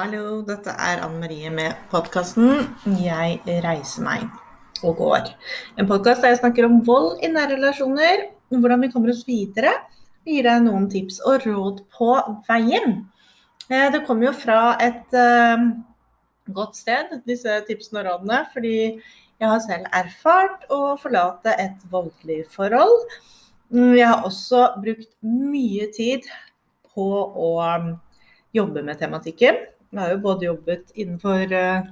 Hallo, dette er Anne Marie med podkasten 'Jeg reiser meg og går'. En podkast der jeg snakker om vold i nære relasjoner, hvordan vi kommer oss videre, Vi gir deg noen tips og råd på veien. Eh, det kommer jo fra et uh, godt sted, disse tipsene og rådene, fordi jeg har selv erfart å forlate et voldelig forhold. Mm, jeg har også brukt mye tid på å jobbe med tematikken. Jeg har jo både jobbet innenfor uh,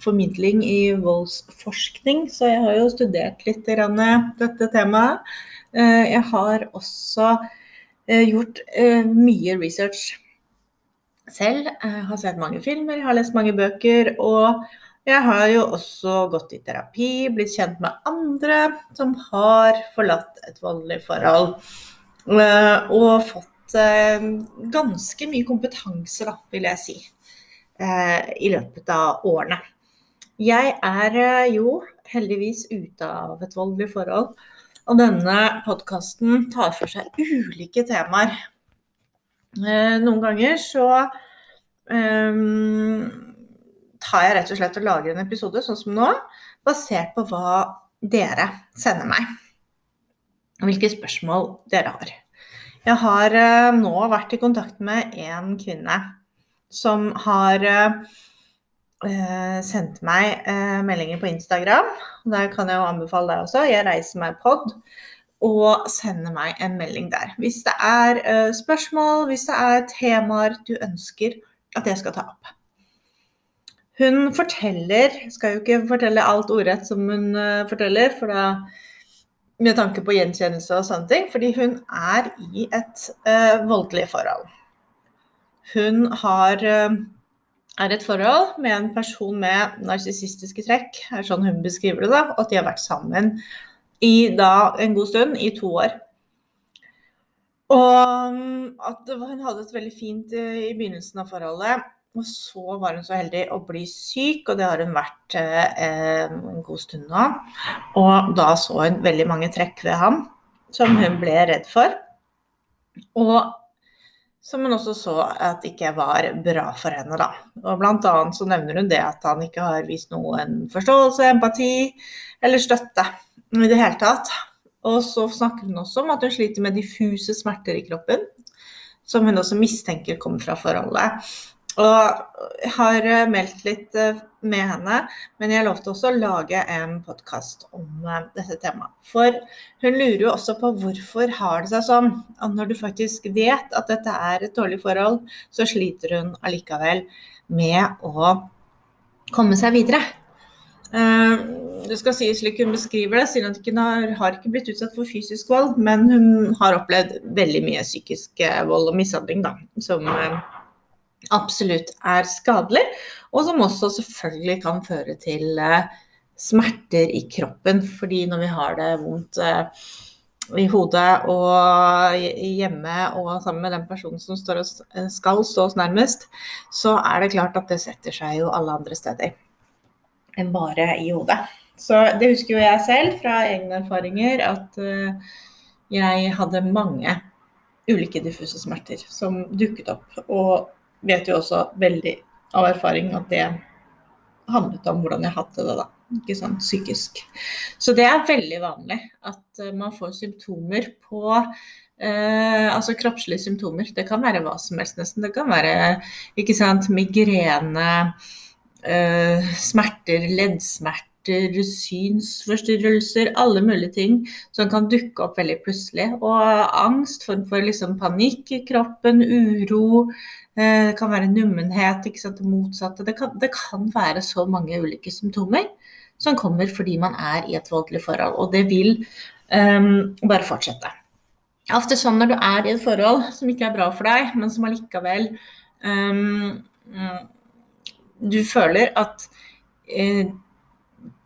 formidling i voldsforskning, så jeg har jo studert litt dette temaet. Uh, jeg har også gjort mye research selv. Jeg har sett mange filmer, jeg har lest mange bøker. Og jeg har jo også gått i terapi, blitt kjent med andre som har forlatt et voldelig forhold. Og fått ganske mye kompetanse, da, vil jeg si. Eh, i løpet av årene. Jeg er eh, jo heldigvis ute av et voldelig forhold, og denne podkasten tar for seg ulike temaer. Eh, noen ganger så um, tar jeg rett og slett og lager en episode, sånn som nå, basert på hva dere sender meg. Hvilke spørsmål dere har. Jeg har nå vært i kontakt med en kvinne som har eh, sendt meg eh, meldinger på Instagram. Der kan jeg jo anbefale deg også. Jeg reiser meg pod. Og sender meg en melding der. Hvis det er eh, spørsmål, hvis det er temaer du ønsker at jeg skal ta opp. Hun forteller Skal jo ikke fortelle alt ordrett som hun forteller, for da med tanke på gjenkjennelse og sånne ting, fordi hun er i et voldelig forhold. Hun har, eh, er et forhold med en person med narsissistiske trekk, er sånn hun beskriver det, da, og at de har vært sammen i da, en god stund, i to år. Og mm, at hun hadde et veldig fint eh, i begynnelsen av forholdet. Og så var hun så heldig å bli syk, og det har hun vært eh, en god stund nå. Og da så hun veldig mange trekk ved ham som hun ble redd for. Og som hun også så at ikke var bra for henne, da. Og blant annet så nevner hun det at han ikke har vist noen forståelse, empati eller støtte i det hele tatt. Og så snakker hun også om at hun sliter med diffuse smerter i kroppen, som hun også mistenker kommer fra forholdet. Og jeg har eh, meldt litt eh, med henne, men jeg lovte også å lage en podkast om eh, dette temaet. For hun lurer jo også på hvorfor har det seg sånn at når du faktisk vet at dette er et dårlig forhold, så sliter hun allikevel med å komme seg videre. Det skal sies slik hun beskriver det, siden hun har ikke blitt utsatt for fysisk vold, men hun har opplevd veldig mye psykisk vold og mishandling, da, som absolutt er skadelig, og som også selvfølgelig kan føre til eh, smerter i kroppen. Fordi når vi har det vondt eh, i hodet og hjemme og sammen med den personen som eh, skal stå oss nærmest, så er det klart at det setter seg jo alle andre steder enn bare i hodet. Så det husker jo jeg selv fra egne erfaringer, at jeg hadde mange ulike diffuse smerter som dukket opp. Og vet jo også veldig av erfaring at det handlet om hvordan jeg hadde det da. Ikke sånn psykisk. Så det er veldig vanlig at eh, man får symptomer på eh, altså kroppslige symptomer. Det kan være hva som helst, nesten. Det kan være ikke sant, migrene, eh, smerter, leddsmerter synsforstyrrelser, alle mulige ting som kan dukke opp veldig plutselig. Og angst, form for liksom panikk i kroppen, uro. Eh, det kan være nummenhet, det motsatte. Det kan, det kan være så mange ulike symptomer som kommer fordi man er i et voldelig forhold. Og det vil um, bare fortsette. Ofte sånn når du er i et forhold som ikke er bra for deg, men som allikevel um, Du føler at uh,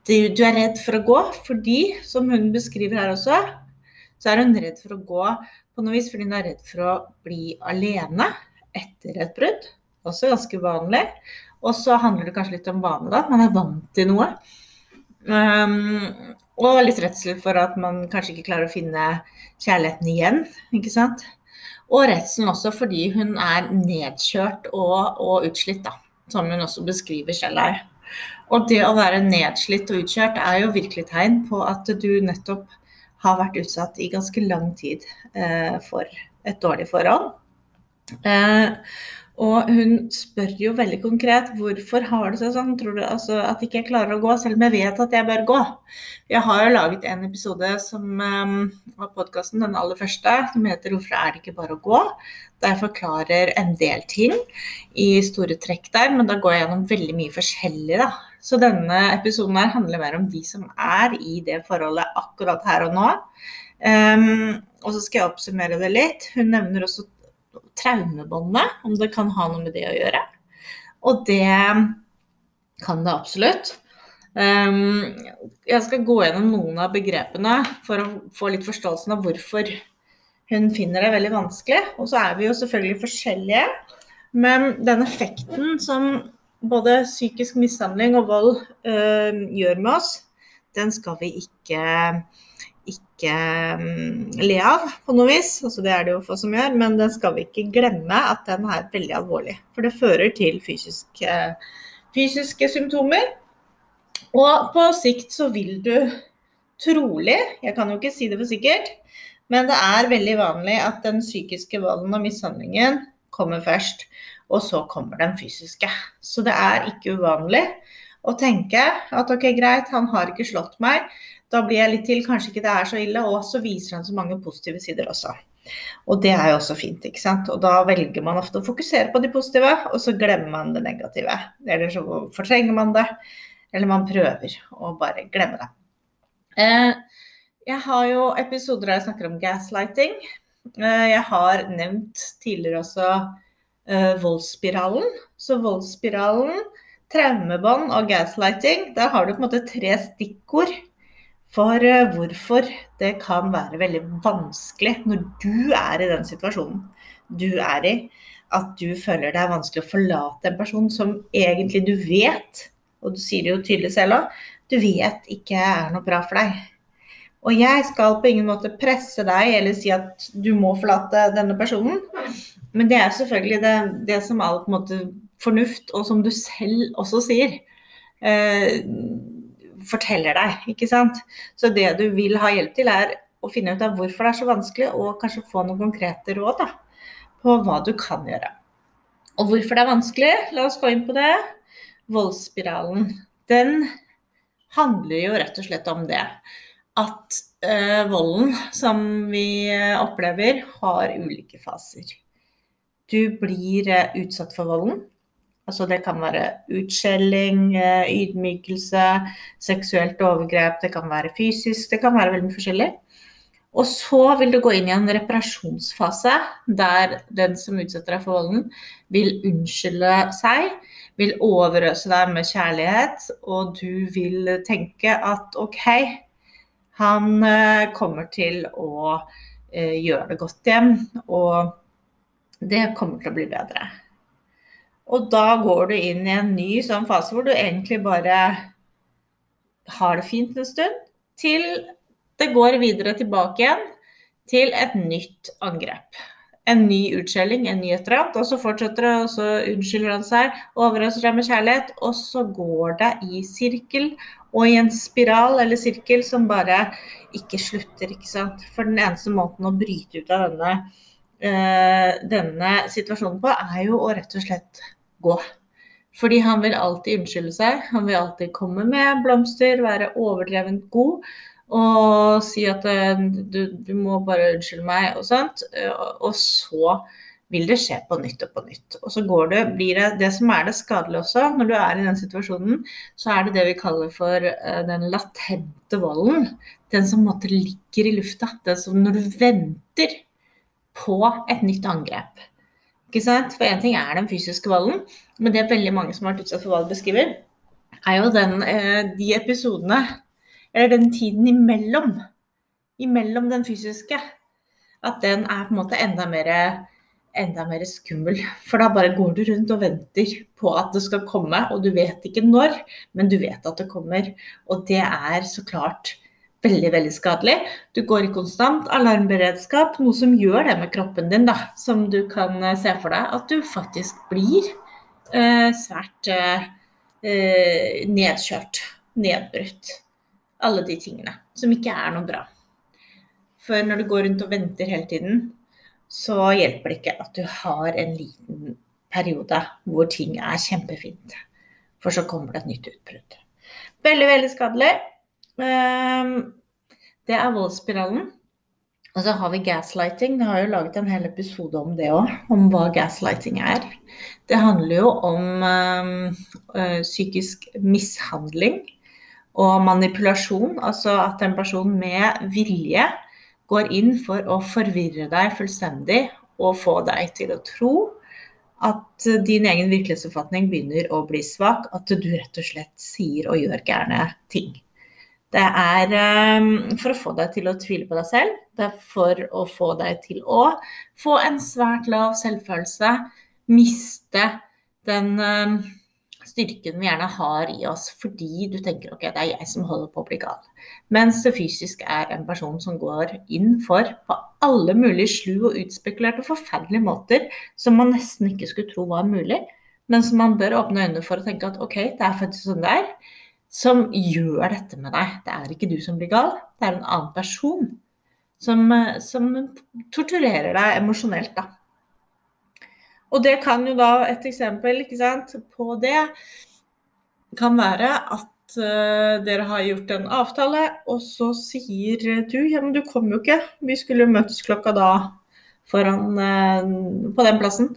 du er redd for å gå fordi, som hun beskriver her også, så er hun redd for å gå på noe vis fordi hun er redd for å bli alene etter et brudd. Også ganske vanlig. Og så handler det kanskje litt om vane, da. Man er vant til noe. Um, og litt redsel for at man kanskje ikke klarer å finne kjærligheten igjen. ikke sant? Og redselen også fordi hun er nedkjørt og, og utslitt, da. som hun også beskriver selv her. Og det å være nedslitt og utkjørt er jo virkelig tegn på at du nettopp har vært utsatt i ganske lang tid eh, for et dårlig forhold. Eh, og hun spør jo veldig konkret hvorfor har det seg sånn, tror du altså, at ikke jeg klarer å gå, selv om jeg vet at jeg bør gå. Jeg har jo laget en episode som, um, av podkasten, den aller første, som heter 'Hvorfor er det ikke bare å gå?' Der jeg forklarer en del ting i store trekk der, men da går jeg gjennom veldig mye forskjellig, da. Så denne episoden her handler mer om de som er i det forholdet akkurat her og nå. Um, og så skal jeg oppsummere det litt. Hun nevner også traumebåndet, om det kan ha noe med det å gjøre. Og det kan det absolutt. Ehm, jeg skal gå gjennom noen av begrepene for å få litt forståelsen av hvorfor hun finner det veldig vanskelig. Og så er vi jo selvfølgelig forskjellige. Men den effekten som både psykisk mishandling og vold øh, gjør med oss, den skal vi ikke ikke um, le av på noe vis. Altså, det er det jo få som gjør, men den skal vi ikke glemme at den er veldig alvorlig. For det fører til fysiske, fysiske symptomer. Og på sikt så vil du trolig, jeg kan jo ikke si det for sikkert, men det er veldig vanlig at den psykiske volden og mishandlingen kommer først. Og så kommer den fysiske. Så det er ikke uvanlig å tenke at ok, greit, han har ikke slått meg, da blir jeg litt til, kanskje ikke det er så ille. Og så viser han så mange positive sider også. Og det er jo også fint, ikke sant. Og da velger man ofte å fokusere på de positive, og så glemmer man det negative. Eller så fortrenger man det, eller man prøver å bare glemme det. Eh, jeg har jo episoder der jeg snakker om gaslighting. Eh, jeg har nevnt tidligere også eh, voldsspiralen. Så voldsspiralen, traumebånd og gaslighting, der har du på en måte tre stikkord for eh, hvorfor det kan være veldig vanskelig når du er i den situasjonen du er i, at du føler det er vanskelig å forlate en person som egentlig du vet, og du sier det jo tydelig selv òg, du vet ikke er noe bra for deg. Og jeg skal på ingen måte presse deg eller si at du må forlate denne personen. Men det er selvfølgelig det, det som all på en måte, fornuft, og som du selv også sier. Eh, forteller deg. ikke sant? Så det du vil ha hjelp til, er å finne ut av hvorfor det er så vanskelig, og kanskje få noen konkrete råd da, på hva du kan gjøre. Og hvorfor det er vanskelig, la oss gå inn på det. Voldsspiralen. Den handler jo rett og slett om det. At eh, volden som vi eh, opplever, har ulike faser. Du blir øh, utsatt for volden. Altså det kan være utskjelling, eh, ydmykelse, seksuelt overgrep, det kan være fysisk, det kan være veldig forskjellig. Og så vil du gå inn i en reparasjonsfase der den som utsetter deg for volden, vil unnskylde seg, vil overøse deg med kjærlighet, og du vil tenke at OK, han eh, kommer til å eh, gjøre det godt igjen, og det kommer til å bli bedre. Og da går du inn i en ny sånn fase hvor du egentlig bare har det fint en stund, til det går videre tilbake igjen til et nytt angrep. En ny utskjelling, en ny et eller annet. Og så fortsetter det, og så unnskylder han seg, overrasker seg med kjærlighet. Og så går det i sirkel og i en spiral eller sirkel som bare ikke slutter, ikke sant. For den eneste måten å bryte ut av denne, øh, denne situasjonen på, er jo å rett og slett gå. Fordi han vil alltid unnskylde seg. Han vil alltid komme med blomster, være overdrevent god og si at eh, du, du må bare unnskylde meg og sånt. Eh, og så vil det skje på nytt og på nytt. Og så går det, blir det det som er det skadelige også, når du er i den situasjonen, så er det det vi kaller for eh, den latente volden. Den som måtte ligger i lufta. Den som når du venter på et nytt angrep. Ikke sant? For én ting er den fysiske volden, men det er veldig mange som har vært utsatt for vold, beskriver, er jo den, eh, de episodene, eller den tiden imellom, imellom den fysiske, at den er på en måte enda mer, enda mer skummel. For da bare går du rundt og venter på at det skal komme, og du vet ikke når, men du vet at det kommer. Og det er så klart veldig veldig skadelig. Du går i konstant alarmberedskap, noe som gjør det med kroppen din, da. Som du kan eh, se for deg at du faktisk blir eh, svært eh, eh, nedkjørt, nedbrutt. Alle de tingene som ikke er noe bra. For når du går rundt og venter hele tiden, så hjelper det ikke at du har en liten periode hvor ting er kjempefint. For så kommer det et nytt utbrudd. Veldig, veldig skadelig. Ehm, det er voldsspiralen. Og så har vi gaslighting. Det har jo laget en hel episode om det òg, om hva gaslighting er. Det handler jo om øh, psykisk mishandling og manipulasjon. Altså at en person med vilje går inn for å forvirre deg fullstendig og få deg til å tro at din egen virkelighetsoppfatning begynner å bli svak. At du rett og slett sier og gjør gærne ting. Det er um, for å få deg til å tvile på deg selv. Det er for å få deg til å få en svært lav selvfølelse. Miste den um, styrken vi gjerne har i oss fordi du tenker ok, det er jeg som holder på å bli gal. Mens det fysisk er en person som går inn for på alle mulige slu og utspekulerte og forferdelige måter som man nesten ikke skulle tro var mulig, men som man bør åpne øynene for og tenke at ok, det er faktisk sånn det er som gjør dette med deg. Det er ikke du som blir gal, det er en annen person som, eh, som torturerer deg emosjonelt, da. Og det kan jo da, et eksempel sant, på det kan være at uh, dere har gjort en avtale, og så sier du ja, men du kom jo ikke, vi skulle møtes klokka da foran uh, på den plassen.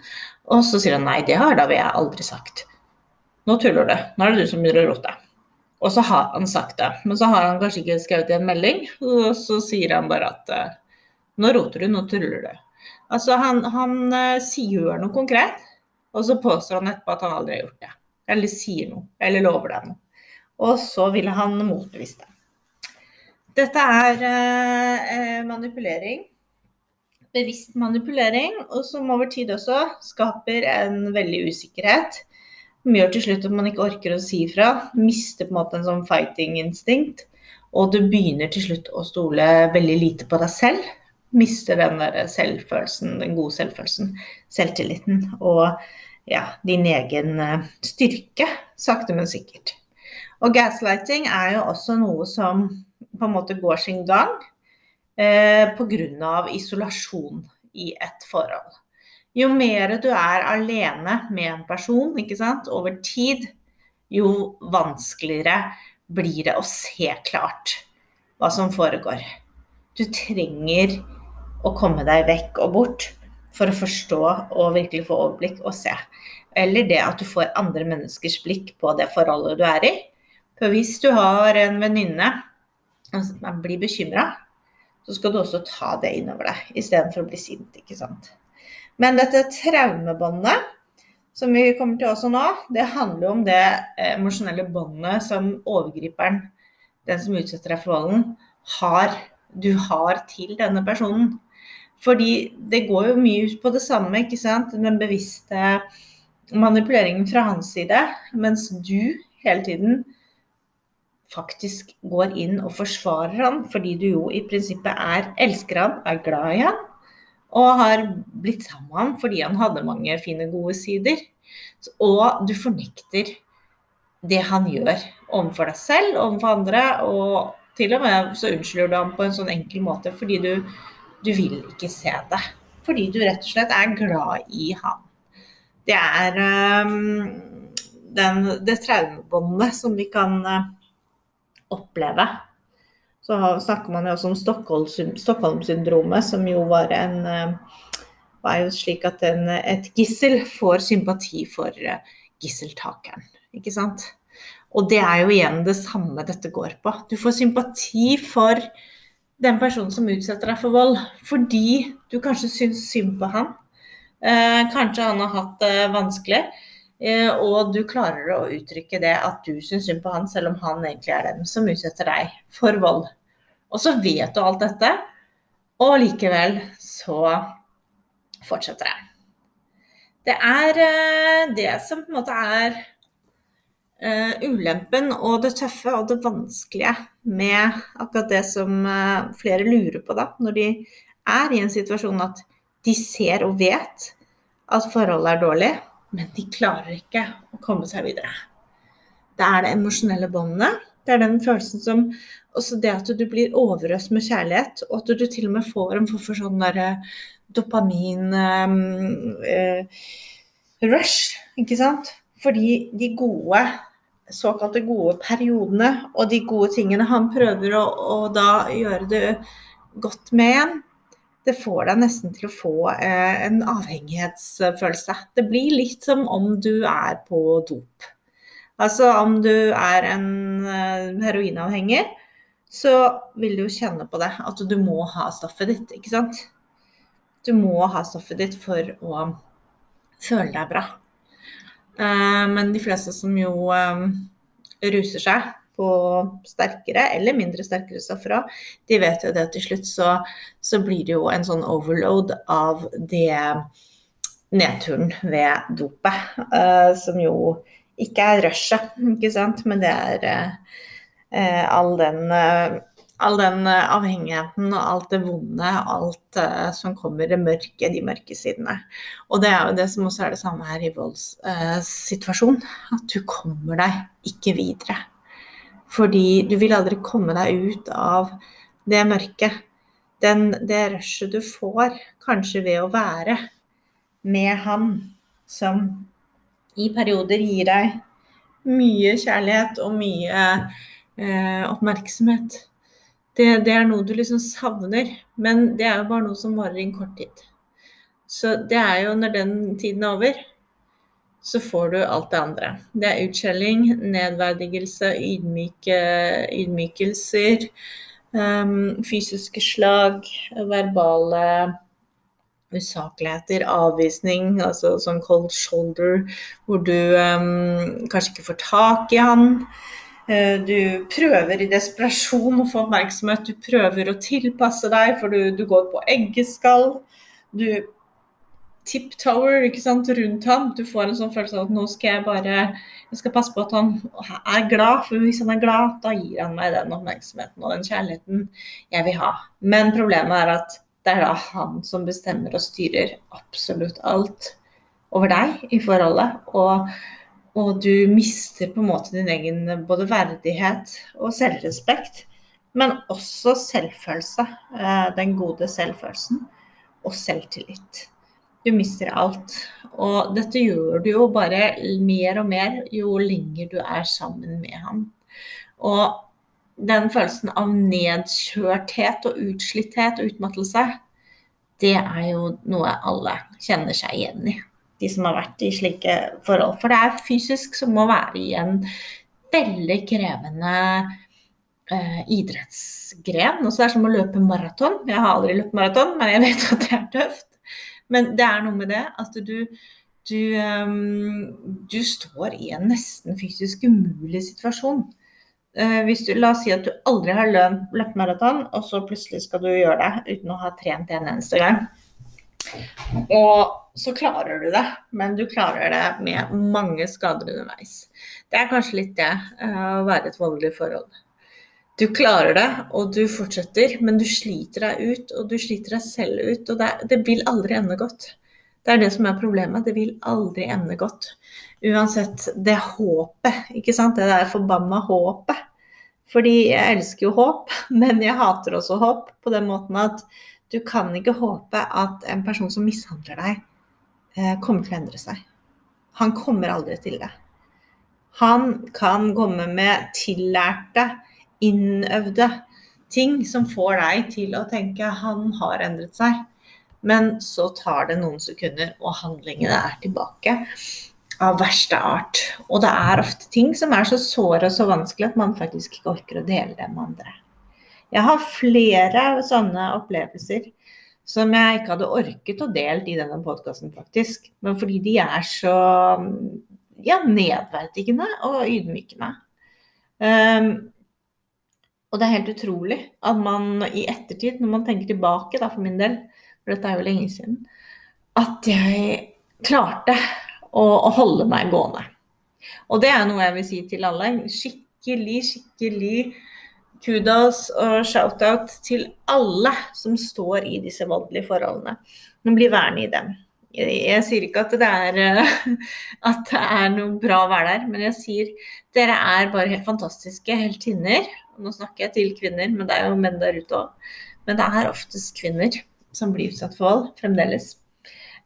Og så sier han nei, det har da vi aldri sagt. Nå tuller du, nå er det du som begynner å rote. Og så har han sagt det. Men så har han kanskje ikke skrevet i en melding, og så sier han bare at eh, nå roter du, nå tuller du. Altså han, han gjør noe konkret, og så påstår han etterpå at han aldri har gjort det. Eller sier noe, eller lover deg noe. Og så vil han motbevise det. Dette er eh, manipulering. Bevisst manipulering, og som over tid også skaper en veldig usikkerhet som gjør til slutt at man ikke orker å si fra. Mister på en måte en sånn fighting-instinkt. Og du begynner til slutt å stole veldig lite på deg selv. Mister den der selvfølelsen, den gode selvfølelsen, selvtilliten og ja, din egen eh, styrke, sakte, men sikkert. Og gaslighting er jo også noe som på en måte går sin gang eh, pga. isolasjon i et forhold jo mer du er alene med en person sant, over tid, jo vanskeligere blir det å se klart hva som foregår. Du trenger å komme deg vekk og bort for å forstå og virkelig få overblikk og se. Eller det at du får andre menneskers blikk på det forholdet du er i. For hvis du har en venninne som blir bekymra, så skal du også ta det innover deg istedenfor å bli sint. ikke sant? Men dette traumebåndet, som vi kommer til også nå, det handler jo om det emosjonelle båndet som overgriperen, den som utsetter deg for volden, har, du har til denne personen. Fordi det går jo mye ut på det samme, ikke sant. Den bevisste manipuleringen fra hans side, mens du hele tiden faktisk går inn og forsvarer han, fordi du jo i prinsippet er elsker han, er glad i han, og har blitt sammen med ham fordi han hadde mange fine, gode sider. Og du fornekter det han gjør overfor deg selv, overfor andre, og til og med så unnskylder du ham på en sånn enkel måte fordi du, du vil ikke se det. Fordi du rett og slett er glad i ham. Det er um, den, det traumebåndet som vi kan uh, oppleve så snakker man jo også om Stockholm-syndromet, som jo var en eh, var jo slik at en, et gissel får sympati for eh, gisseltakeren. Ikke sant? Og det er jo igjen det samme dette går på. Du får sympati for den personen som utsetter deg for vold, fordi du kanskje syns synd på han. Eh, kanskje han har hatt det vanskelig, eh, og du klarer å uttrykke det at du syns synd på han, selv om han egentlig er den som utsetter deg for vold. Og så vet du alt dette, og likevel så fortsetter det. Det er eh, det som på en måte er uh, ulempen og det tøffe og det vanskelige med akkurat det som uh, flere lurer på da, når de er i en situasjon at de ser og vet at forholdet er dårlig, men de klarer ikke å komme seg videre. Det er det emosjonelle båndet. Det er den følelsen som Også det at du blir overøst med kjærlighet, og at du til og med får en form for sånn derre dopamin-rush, eh, ikke sant? Fordi de gode såkalte gode periodene og de gode tingene han prøver å, å da gjøre det godt med igjen, det får deg nesten til å få eh, en avhengighetsfølelse. Det blir litt som om du er på dop. Altså om du er en heroinavhengig, heroinavhenger, så vil du jo kjenne på det. At du må ha stoffet ditt, ikke sant. Du må ha stoffet ditt for å føle deg bra. Eh, men de fleste som jo eh, ruser seg på sterkere eller mindre sterkere stoffer òg, de vet jo det at til slutt så, så, blir det jo en sånn overload av det nedturen ved dopet. Som jo ikke er rushet, ikke sant, men det er eh, all den eh, all den eh, avhengigheten og alt det vonde, alt eh, som kommer det mørke, de mørke sidene. Og det er jo det som også er det samme her i voldssituasjonen. Uh, at du kommer deg ikke videre. Fordi du vil aldri komme deg ut av det mørket. Den, det rushet du får, kanskje ved å være med han som i perioder gir deg mye kjærlighet og mye eh, oppmerksomhet det, det, er noe du liksom savner. Men det er jo bare noe som varer i en kort tid. Så det er jo når den tiden er over, så får du alt det andre. Det er utskjelling, nedverdigelse, ydmyke, ydmykelser, um, fysiske slag, verbale usakligheter, avvisning, altså sånn cold shoulder, hvor du um, kanskje ikke får tak i han. Eh, du prøver i desperasjon å få oppmerksomhet, du prøver å tilpasse deg, for du, du går på eggeskall. Du tiptower ikke sant, rundt ham. Du får en sånn følelse av at nå skal jeg bare jeg skal passe på at han er glad, for hvis han er glad, da gir han meg den oppmerksomheten og den kjærligheten jeg vil ha. Men problemet er at det er da han som bestemmer og styrer absolutt alt over deg i forholdet. Og og du mister på en måte din egen både verdighet og selvrespekt, men også selvfølelse. Eh, den gode selvfølelsen og selvtillit. Du mister alt. Og dette gjør du jo bare mer og mer jo lenger du er sammen med ham. Og den følelsen av nedkjørthet og utslitthet og utmattelse, det er jo noe alle kjenner seg igjen i de som har vært i slike forhold. For det er fysisk som må være i en veldig krevende eh, idrettsgren. Også det er som å løpe maraton. Jeg har aldri løpt maraton, men jeg vet at det er tøft. Men det er noe med det at du, du, um, du står i en nesten fysisk umulig situasjon. Uh, hvis du, la oss si at du aldri har løpt maraton, og så plutselig skal du gjøre det uten å ha trent en eneste gang. Og så klarer du det, men du klarer det med mange skader underveis. Det er kanskje litt det eh, å være et voldelig forhold. Du klarer det, og du fortsetter, men du sliter deg ut, og du sliter deg selv ut. Og det, det vil aldri ende godt. Det er det som er problemet. Det vil aldri ende godt. Uansett det håpet, ikke sant. Det der forbanna håpet. Fordi jeg elsker jo håp, men jeg hater også håp på den måten at du kan ikke håpe at en person som mishandler deg, eh, kommer til å endre seg. Han kommer aldri til det. Han kan komme med tillærte, innøvde ting som får deg til å tenke han har endret seg. Men så tar det noen sekunder, og handlingene er tilbake av verste art. Og det er ofte ting som er så såre og så vanskelig at man faktisk ikke orker å dele det med andre. Jeg har flere sånne opplevelser som jeg ikke hadde orket å dele i denne podkasten, faktisk. Men fordi de er så ja, nedverdigende og ydmykende. Um, og det er helt utrolig at man i ettertid, når man tenker tilbake, da for min del, for dette er jo lenge siden, at jeg klarte å, og holde meg gående. Og det er noe jeg vil si til alle. Skikkelig, skikkelig kudos og shout-out til alle som står i disse voldelige forholdene. Men blir værende i dem. jeg sier ikke at det, er, at det er noe bra å være der, men jeg sier dere er bare helt fantastiske heltinner. Nå snakker jeg til kvinner, men det er jo menn der ute òg. Men det er oftest kvinner som blir utsatt for vold fremdeles.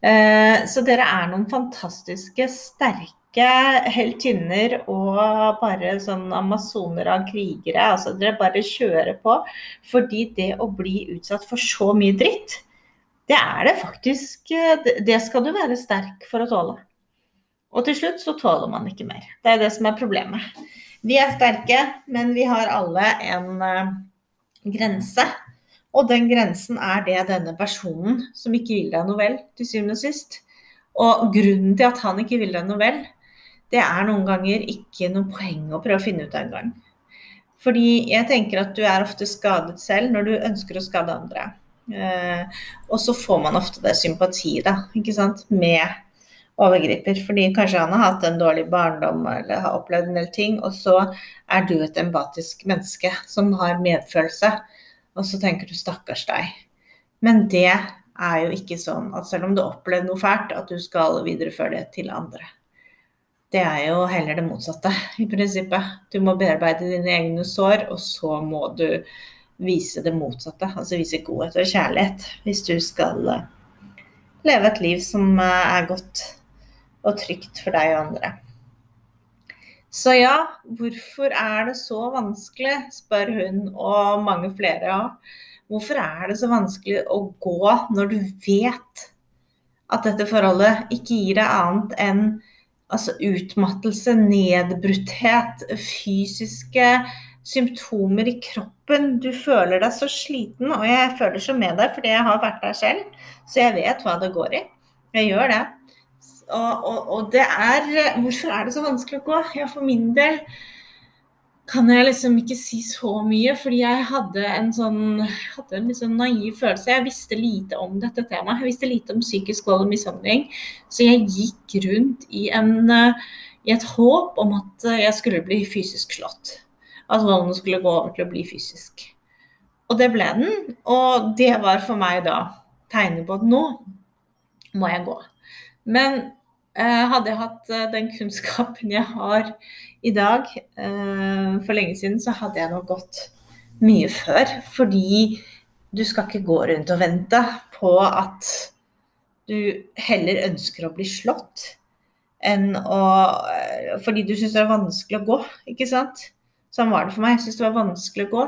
Eh, så dere er noen fantastiske, sterke heltinner og bare sånn amasoner av krigere. Altså dere bare kjører på. Fordi det å bli utsatt for så mye dritt, det er det faktisk eh, Det skal du være sterk for å tåle. Og til slutt så tåler man ikke mer. Det er det som er problemet. Vi er sterke, men vi har alle en uh, grense. Og den grensen er det denne personen som ikke vil deg noe vel, til syvende og sist. Og grunnen til at han ikke vil deg noe vel, det er noen ganger ikke noe poeng å prøve å finne ut av engang. Fordi jeg tenker at du er ofte skadet selv når du ønsker å skade andre. Eh, og så får man ofte det sympati da, ikke sant, med overgriper. Fordi kanskje han har hatt en dårlig barndom eller har opplevd en del ting, og så er du et empatisk menneske som har medfølelse. Og så tenker du 'stakkars deg'. Men det er jo ikke sånn at selv om du opplevde noe fælt, at du skal videreføre det til andre. Det er jo heller det motsatte, i prinsippet. Du må bearbeide dine egne sår, og så må du vise det motsatte. Altså vise godhet og kjærlighet hvis du skal eh, leve et liv som eh, er godt og trygt for deg og andre. Så ja, hvorfor er det så vanskelig, spør hun og mange flere. Ja. Hvorfor er det så vanskelig å gå når du vet at dette forholdet ikke gir deg annet enn altså, utmattelse, nedbrutthet, fysiske symptomer i kroppen. Du føler deg så sliten, og jeg føler så med deg fordi jeg har vært der selv. Så jeg vet hva det går i. Jeg gjør det. Og, og, og det er Hvorfor er det så vanskelig å gå? Ja, for min del kan jeg liksom ikke si så mye, fordi jeg hadde en sånn hadde en sånn naiv følelse. Jeg visste lite om dette temaet. Jeg visste lite om psykisk vold og mishandling. Så jeg gikk rundt i, en, i et håp om at jeg skulle bli fysisk slått at volden skulle gå over til å bli fysisk. Og det ble den. Og det var for meg da tegnet på at nå må jeg gå. Men eh, hadde jeg hatt eh, den kunnskapen jeg har i dag eh, for lenge siden, så hadde jeg nok gått mye før. Fordi du skal ikke gå rundt og vente på at du heller ønsker å bli slått enn å eh, Fordi du syns det er vanskelig å gå, ikke sant? Sånn var det for meg. Jeg syns det var vanskelig å gå.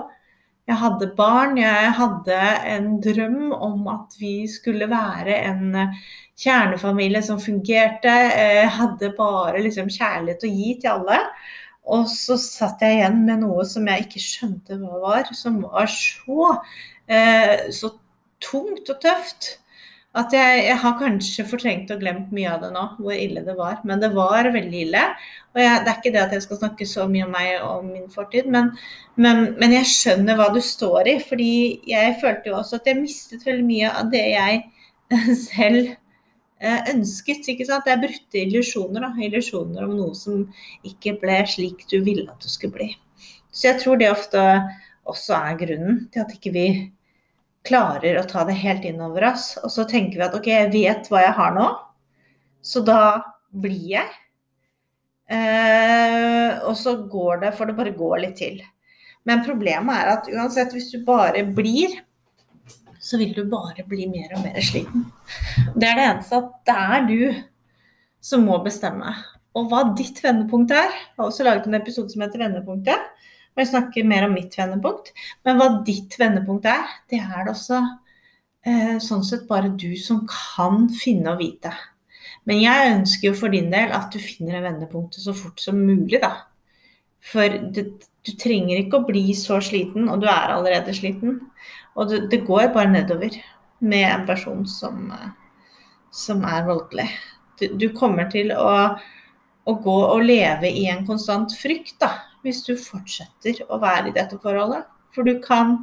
Jeg hadde barn, jeg hadde en drøm om at vi skulle være en eh, kjernefamilie som fungerte. Jeg hadde bare liksom kjærlighet å gi til alle. Og så satt jeg igjen med noe som jeg ikke skjønte hva var, som var så, eh, så tungt og tøft. At jeg, jeg, har kanskje fortrengt og glemt mye av det nå, hvor ille det var. Men det var veldig ille. Og jeg, det er ikke det at jeg skal snakke så mye om meg og min fortid, men, men, men, jeg skjønner hva du står i. Fordi jeg følte jo også at jeg mistet veldig mye av det jeg selv eh, ønsket. ikke sant? Det er brutte illusjoner. Illusjoner om noe som ikke ble slik du ville at det skulle bli. Så jeg tror det ofte også er grunnen til at ikke vi klarer å ta det helt inn over oss. Og så tenker vi at OK, jeg vet hva jeg har nå, så da blir jeg. Eh, og så går det, for det bare går litt til. Men problemet er at uansett, hvis du bare blir, så vil du bare bli mer og mer sliten. Det er det eneste at det er du som må bestemme. Og hva ditt vendepunkt er. Jeg har også laget en episode som heter Vendepunktet. Og jeg snakker mer om mitt vendepunkt. Men hva ditt vendepunkt er, det er det også eh, sånn sett bare du som kan finne og vite. Men jeg ønsker jo for din del at du finner det vendepunktet så fort som mulig, da. For det, du trenger ikke å bli så sliten, og du er allerede sliten. Og det, det går bare nedover med en person som, eh, som er voldelig. Du, du kommer til å, å, gå og leve i en konstant frykt, da hvis du fortsetter å være i dette forholdet. For du kan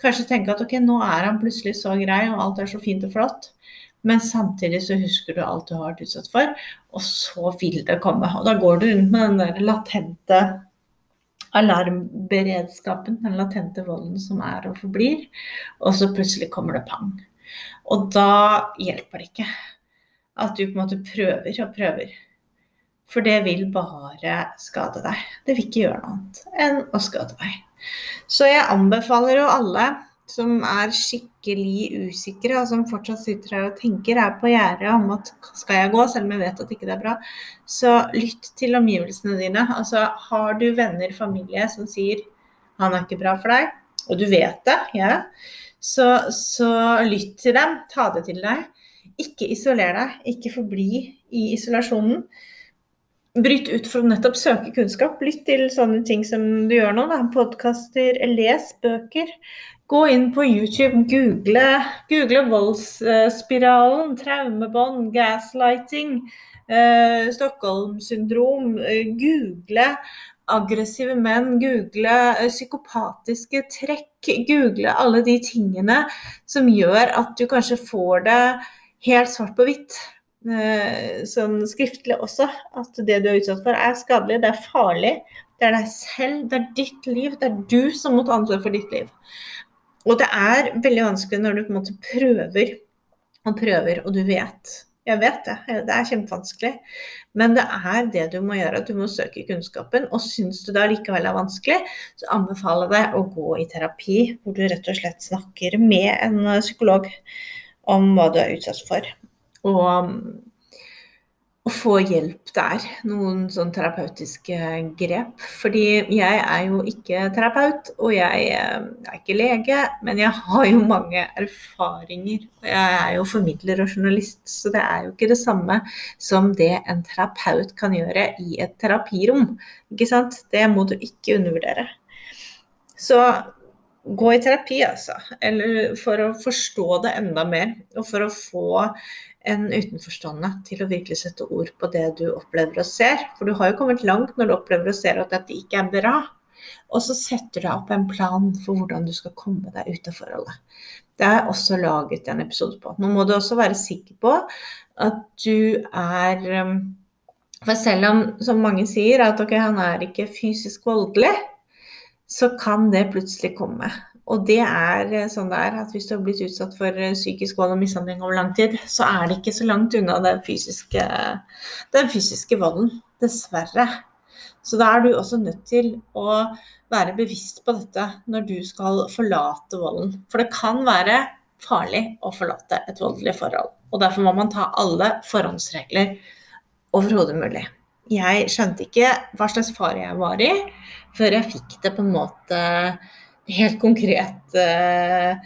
kanskje tenke at ok, nå er han plutselig så grei, og alt er så fint og flott. Men samtidig så husker du alt du har vært utsatt for, og så vil det komme. Og da går du rundt med den der latente alarmberedskapen, den latente volden som er og forblir, og så plutselig kommer det pang. Og da hjelper det ikke at du på en måte prøver og prøver. For det vil bare skade deg. Det vil ikke gjøre noe annet enn å skade deg. Så jeg anbefaler jo alle som er skikkelig usikre, og som fortsatt sitter her og tenker, er på gjerdet om at skal jeg gå, selv om jeg vet at ikke det er bra, så lytt til omgivelsene dine. Altså har du venner, familie som sier han er ikke bra for deg, og du vet det, ja, så, så lytt til dem. Ta det til deg. Ikke isoler deg. Ikke forbli i isolasjonen. Bryt ut for å nettopp søke kunnskap. Lytt til sånne ting som du gjør nå. Podkaster, les bøker. Gå inn på YouTube, google, google voldsspiralen, traumebånd, gaslighting, eh, Stockholm-syndrom. Eh, google aggressive menn, google eh, psykopatiske trekk, google alle de tingene som gjør at du kanskje får det helt svart på hvitt. Eh, sånn skriftlig også, at det du er utsatt for er skadelig, det er farlig. Det er deg selv, det er ditt liv, det er du som må ta ansvar for ditt liv. Og det er veldig vanskelig når du på en måte prøver og prøver, og du vet. Jeg vet det, det er kjempevanskelig. Men det er det du må gjøre, du må søke kunnskapen. Og syns du det likevel er vanskelig, så anbefaler jeg deg å gå i terapi, hvor du rett og slett snakker med en psykolog om hva du er utsatt for. Og og få hjelp der. Noen sånn terapeutiske grep. Fordi jeg er jo ikke terapeut, og jeg er ikke lege, men jeg har jo mange erfaringer. Jeg er jo formidler og journalist, så det er jo ikke det samme som det en terapeut kan gjøre i et terapirom. Ikke sant? Det må du ikke undervurdere. Så gå i terapi, altså. Eller for å forstå det enda mer, og for å få en utenforstående til å virkelig sette ord på det du opplever og ser. For du har jo kommet langt når du opplever og ser at dette ikke er bra. Og så setter du opp en plan for hvordan du skal komme deg ut av forholdet. Det jeg også laget en episode på. Nå må du også være sikker på at du er um, For selv om, som mange sier, at ok, han er ikke fysisk voldelig, så kan det plutselig komme. Og det er eh, sånn det er at hvis du har blitt utsatt for eh, psykisk vold og mishandling over lang tid, så er det ikke så langt unna den fysiske, den fysiske volden. Dessverre. Så da er du også nødt til å være bevisst på dette når du skal forlate volden. For det kan være farlig å forlate et voldelig forhold. Og derfor må man ta alle forhåndsregler overhodet mulig. Jeg skjønte ikke hva slags fare jeg var i, før jeg fikk det på en måte helt konkret eh,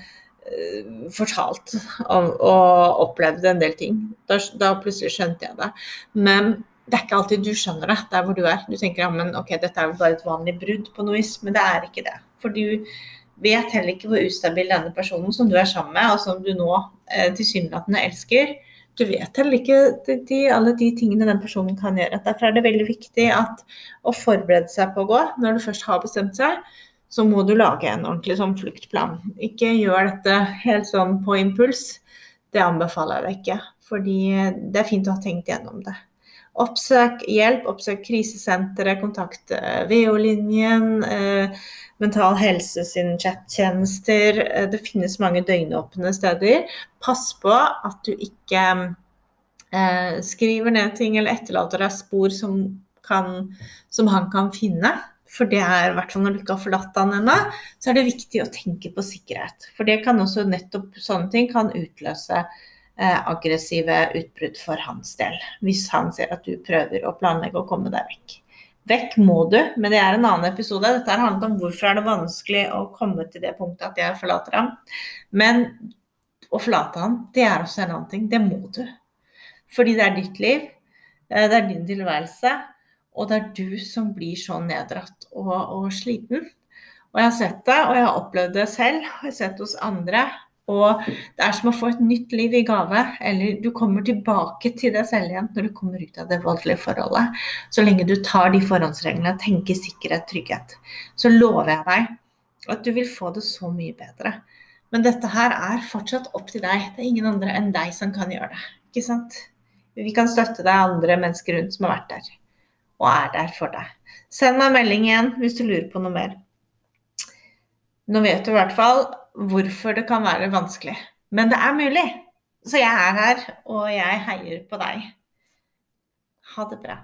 fortalt og, og opplevd en del ting. Da, da, plutselig skjønte jeg det. Men det er ikke alltid du skjønner det der hvor du er. Du tenker ja, men dette er jo bare et vanlig brudd på noe vis, men det er ikke det. For du vet heller ikke hvor ustabil denne personen som du er sammen med, og som du nå eh, tilsynelatende elsker, du vet heller ikke de, de, alle de tingene den personen kan gjøre. Derfor er det veldig viktig at, å forberede seg på å gå når du først har bestemt seg så må du lage en ordentlig sånn fluktplan. Ikke gjør dette helt sånn på impuls. Det anbefaler jeg deg ikke, fordi det er fint å ha tenkt gjennom det. Oppsøk hjelp, oppsøk krisesenteret, kontakt VO-linjen, eh, Mental Helse sin chattjenester. Eh, det finnes mange døgnåpne steder. Pass på at du ikke eh, skriver ned ting eller etterlater deg spor som, kan, som han kan finne. For det er, i hvert fall når du ikke har forlatt han ennå, så er det viktig å tenke på sikkerhet. For det kan også nettopp sånne ting kan utløse eh, aggressive utbrudd for hans del. Hvis han ser at du prøver å planlegge å komme deg vekk. Vekk må du, men det er en annen episode. Dette har handlet om hvorfor er det vanskelig å komme til det punktet at jeg forlater ham. Men å forlate ham, det er også en annen ting. Det må du. Fordi det er ditt liv. Eh, det er din tilværelse. Og det er du som blir så neddratt og, og, sliten. Og jeg har sett det, og jeg har opplevd det selv. Og jeg har sett det hos andre. Og det er som å få et nytt liv i gave. Eller du kommer tilbake til deg selv igjen når du kommer ut av det voldelige forholdet. Så lenge du tar de forhåndsreglene, tenker sikkerhet, trygghet, så lover jeg deg at du vil få det så mye bedre. Men dette her er fortsatt opp til deg. Det er ingen andre enn deg som kan gjøre det. Ikke sant? Vi kan støtte deg andre mennesker rundt som har vært der og er der for deg. Send meg melding igjen hvis du lurer på noe mer. Nå vet du i hvert fall hvorfor det kan være vanskelig. Men det er mulig. Så jeg er her, og jeg heier på deg. Ha det bra.